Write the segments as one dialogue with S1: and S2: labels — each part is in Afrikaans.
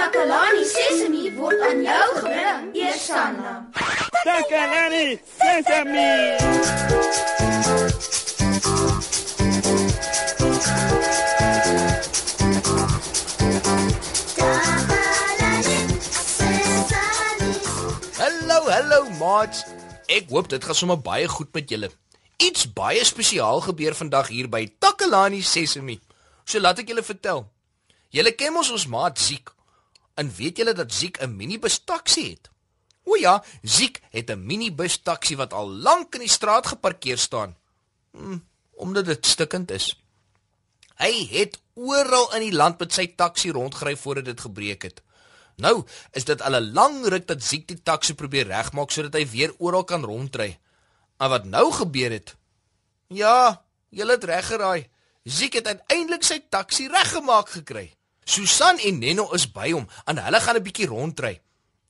S1: Takalani Sesemi word aan jou gebring, Eersanna.
S2: Takalani Sesemi.
S3: Hallo, hallo maats. Ek hoop dit gaan sommer baie goed met julle. Iets baie spesiaal gebeur vandag hier by Takalani Sesemi. So laat ek julle vertel. Julle ken mos ons maat Ziek. En weet julle dat Ziek 'n minibus taxi het? O ja, Ziek het 'n minibus taxi wat al lank in die straat geparkeer staan. Hm, omdat dit stikkend is. Hy het oral in die land met sy taxi rondgery voordat dit gebreek het. Nou is dit al 'n lang ruk dat Ziek die taxi probeer regmaak sodat hy weer oral kan rondry. Maar wat nou gebeur het? Ja, jy het reg geraai. Ziek het uiteindelik sy taxi reggemaak gekry. Susan en Nenno is by hom en hulle gaan 'n bietjie rondry.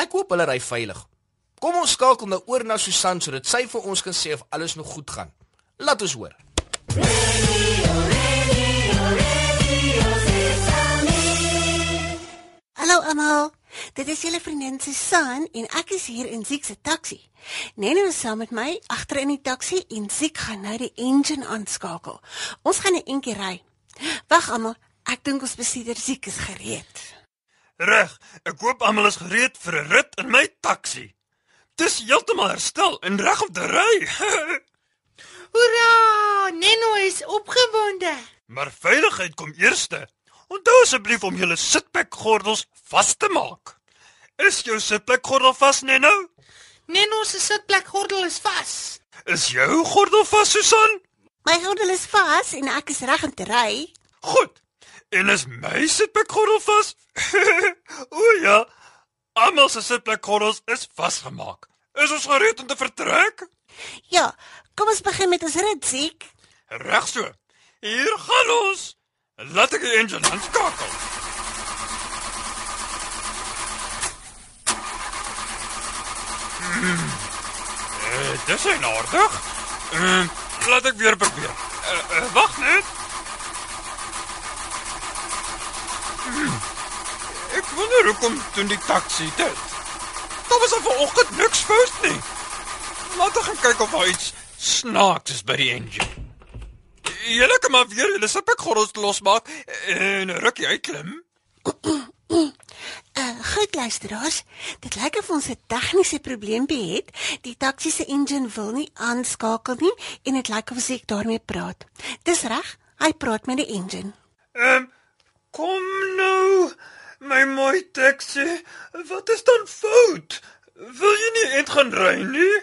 S3: Ek hoop hulle ry veilig. Kom ons skakel nou oor na Susan sodat sy vir ons kan sê of alles nog goed gaan. Laat ons hoor.
S4: Hallo almal. Dit is julle vriendin Susan en ek is hier in Ziek se taxi. Nene is saam met my agter in die taxi en Ziek gaan nou die engine aanskakel. Ons gaan 'n entjie ry. Wag almal, ek dink ons besitter Ziek is gereed.
S5: Reg, ek hoop almal is gereed vir 'n rit in my taxi. Dis heeltemal herstel en reg om te ry.
S6: Hoera! Neno is opgewonde.
S5: maar veiligheid kom eerste. Onthou asseblief om julle sitplekgordels vas te maak. Is jou sitplekgordel vas, Nenno?
S6: Neno se sitplekgordel is vas.
S5: Is jou gordel vas, Susan?
S4: My gordel is vas en ek is reg om te ry.
S5: Goed. En is my sitplekgordel vas? o ja. Almal se sitplekgordels is vasgemaak. Is ons gereed om te vertrek?
S4: Ja, kom ons begin met ons rit, Ziek.
S5: Reg so. Hier gaan ons. Laat ek die engine aanskakel. Hmm. Eh, dis is aardig. Ehm, laat ek weer probeer. Uh, uh, Wag net. Hmm. Ek wonder hoekom doen die taxi dit. Daar was al vanoggend niks fout nie. Laat ek gaan kyk of daar iets snaaks is by die engine. Julle kan maar weer julle sipekgordels losmaak en 'n rukkie uitklim.
S4: Uh, goed luisteraars, dit lyk of ons 'n tegniese probleempie het. Die taxi se engine wil nie aanskakel nie en dit lyk of ek daarmee praat. Dis reg, hy praat met die engine.
S5: Ehm um, kom nou, my mooi taxi. Wat is dan fout? Wil jy nie eet gaan ry nie?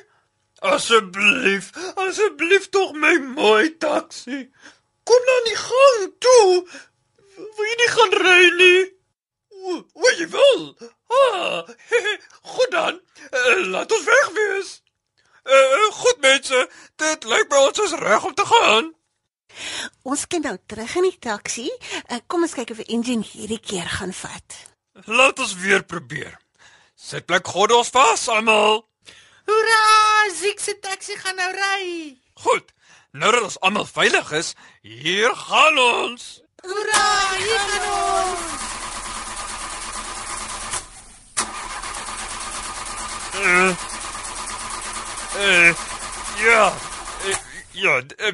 S5: Asseblief, asseblief tog my mooi taxi. Kom nou in die gang toe. Wil jy nie gaan ry nie? O, o jy wil. Ah, goed dan. Uh, laat ons weg wees. Uh, goed mense, dit lyk my ons is reg om te gaan.
S4: Ons kan nou terug in die taxi. Uh, kom ons kyk of die engine hierdie keer gaan vat.
S5: Laat ons weer probeer. Sit plek gordels vas almal.
S6: Hoera! Ziek se taxi gaan nou ry.
S5: Goed. Nou dat ons almal veilig is, hier gaan ons.
S6: Hoera! Hier gaan ons.
S5: Uh, uh, ja. Uh, ja, uh,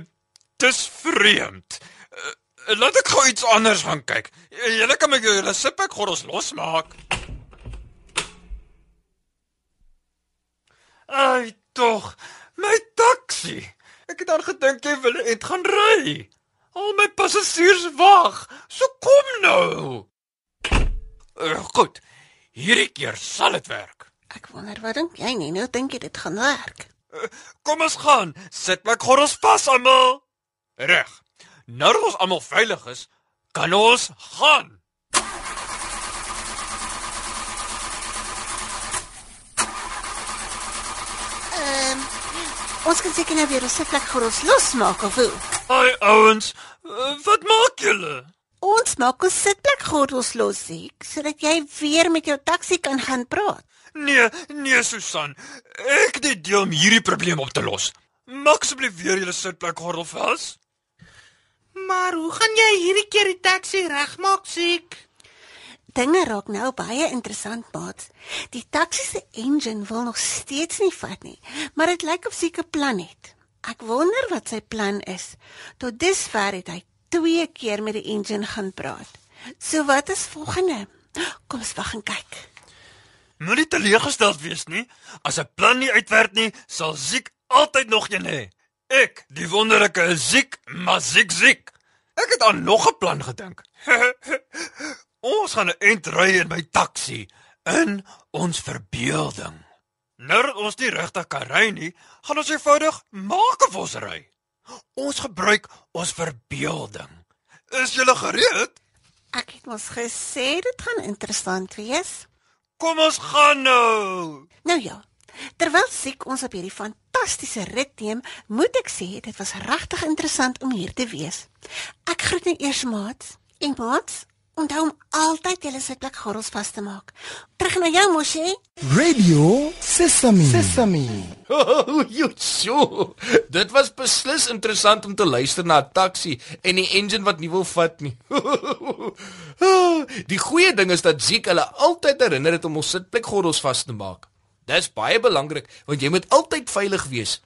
S5: dis vreemd. Uh, laat ek gou iets anders gaan kyk. Julle kan my julle sipek gordels losmaak. Ai tog, my taxi. Ek het aan gedink jy wil net gaan ry. Al my passasiers wag. So kom nou. Uh, goed. Hierdie keer sal dit werk.
S4: Ek wonder wat dink jy nie? Nou dink jy dit gaan werk.
S5: Uh, kom ons gaan. Sit my gordels vas almal. Reg. Nou dat ons almal veilig is, kan ons gaan.
S4: Ehm um, ons kan seker nou weer ons sitplek vir ons losmaak of hoe?
S5: Ai ouens, uh, wat maak julle?
S4: Ons maak ons sitplek gordels los, Ziek, sodat jy weer met jou taxi kan gaan praat.
S5: Nee, nee Susan. Ek het die deel om hierdie probleem op te los. Maak asseblief weer julle sitplek gordel vas.
S6: Maar hoe gaan jy hierdie keer die taxi regmaak, Ziek?
S4: Dinge raak nou baie interessant, maat. Die taxi se engine wil nog steeds nie vat nie, maar dit lyk of Ziek 'n plan het. Ek wonder wat sy plan is. Tot dusver het hy twee keer met die engine gaan praat. So wat is volgende? Kom ons wag en kyk.
S5: Moenie teleeggesteld wees nie. As 'n plan nie uitwerk nie, sal Ziek altyd nog een hê. Ek, die wonderlike Ziek, maar Ziek Ziek. Ek het aan nog 'n plan gedink. ons gaan 'n ent ry in my taxi in ons verbeelding. Nou dat ons nie regtig kan ry nie, gaan ons eenvoudig maak of ons ry. Ons gebruik ons verbeelding. Is jy gereed?
S4: Ek het mos gesê dit gaan interessant wees.
S5: Kom ons gaan nou.
S4: Nou ja. Terwyl Ziek ons op hierdie fantastiese rit neem, moet ek sê dit was regtig interessant om hier te wees. Ek groet net eers maat. En maat, onthou om altyd julle sitplek gordels vas te maak. Terug na jou mosie.
S7: Radio Sesame. Sesame.
S3: Oh, jy so. Dit was beslis interessant om te luister na 'n taxi en die engine wat nie wil vat nie. die goeie ding is dat Ziek hulle altyd herinner het om ons sitplekgordels vas te maak. Dis baie belangrik want jy moet altyd veilig wees.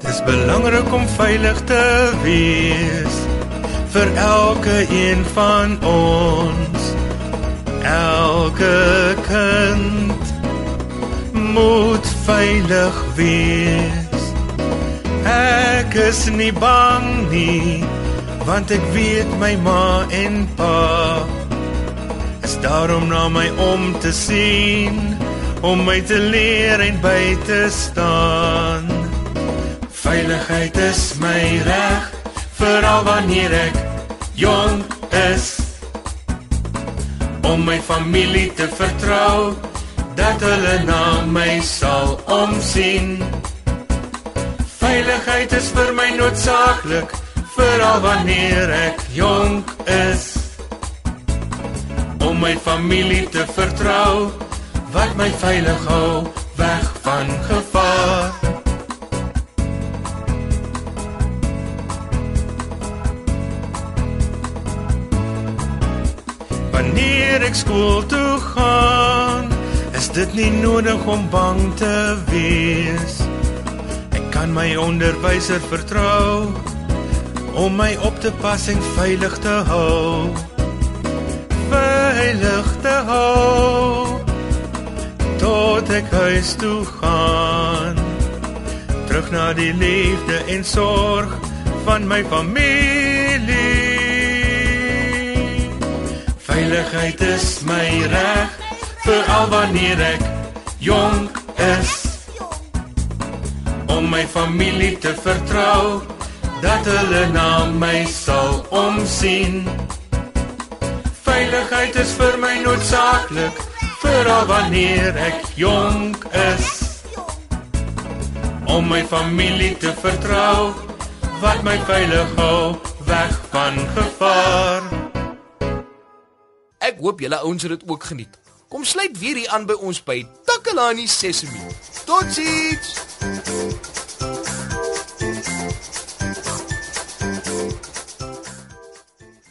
S8: Dis belangrik om veilig te wees vir elke een van ons. Elke kind moet veilig wees. Ek is nie bang nie, want ek weet my ma en pa is daarom na my om te sien, om my te leer en by te staan. Veiligheid is my reg, veral wanneer ek jonk is. Om my familie te vertrou, dat hulle na my sal omsien. Veiligheid is vir my noodsaaklik, veral wanneer ek jonk is. Om my familie te vertrou, wat my veilig hou weg van gevaar. Wanneer ek skool toe gaan, is dit nie nodig om bang te wees. Ek kan my onderwyser vertrou om my op te pas en veilig te hou. Veilig te hou tot ek huis toe gaan. Terug na die liefde en sorg van my familie. Veiligheid is my reg vir al wanneer ek jonk is. Om my familie te vertrou dat hulle na my sal omsien. Veiligheid is vir my noodsaaklik vir al wanneer ek jonk is. Om my familie te vertrou wat my veilig hou weg van gevaar.
S3: Ek hoop julle ouens het dit ook geniet. Kom sluit weer hier aan by ons by Takalani Sesemi. Totsiens.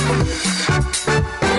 S1: Thank you.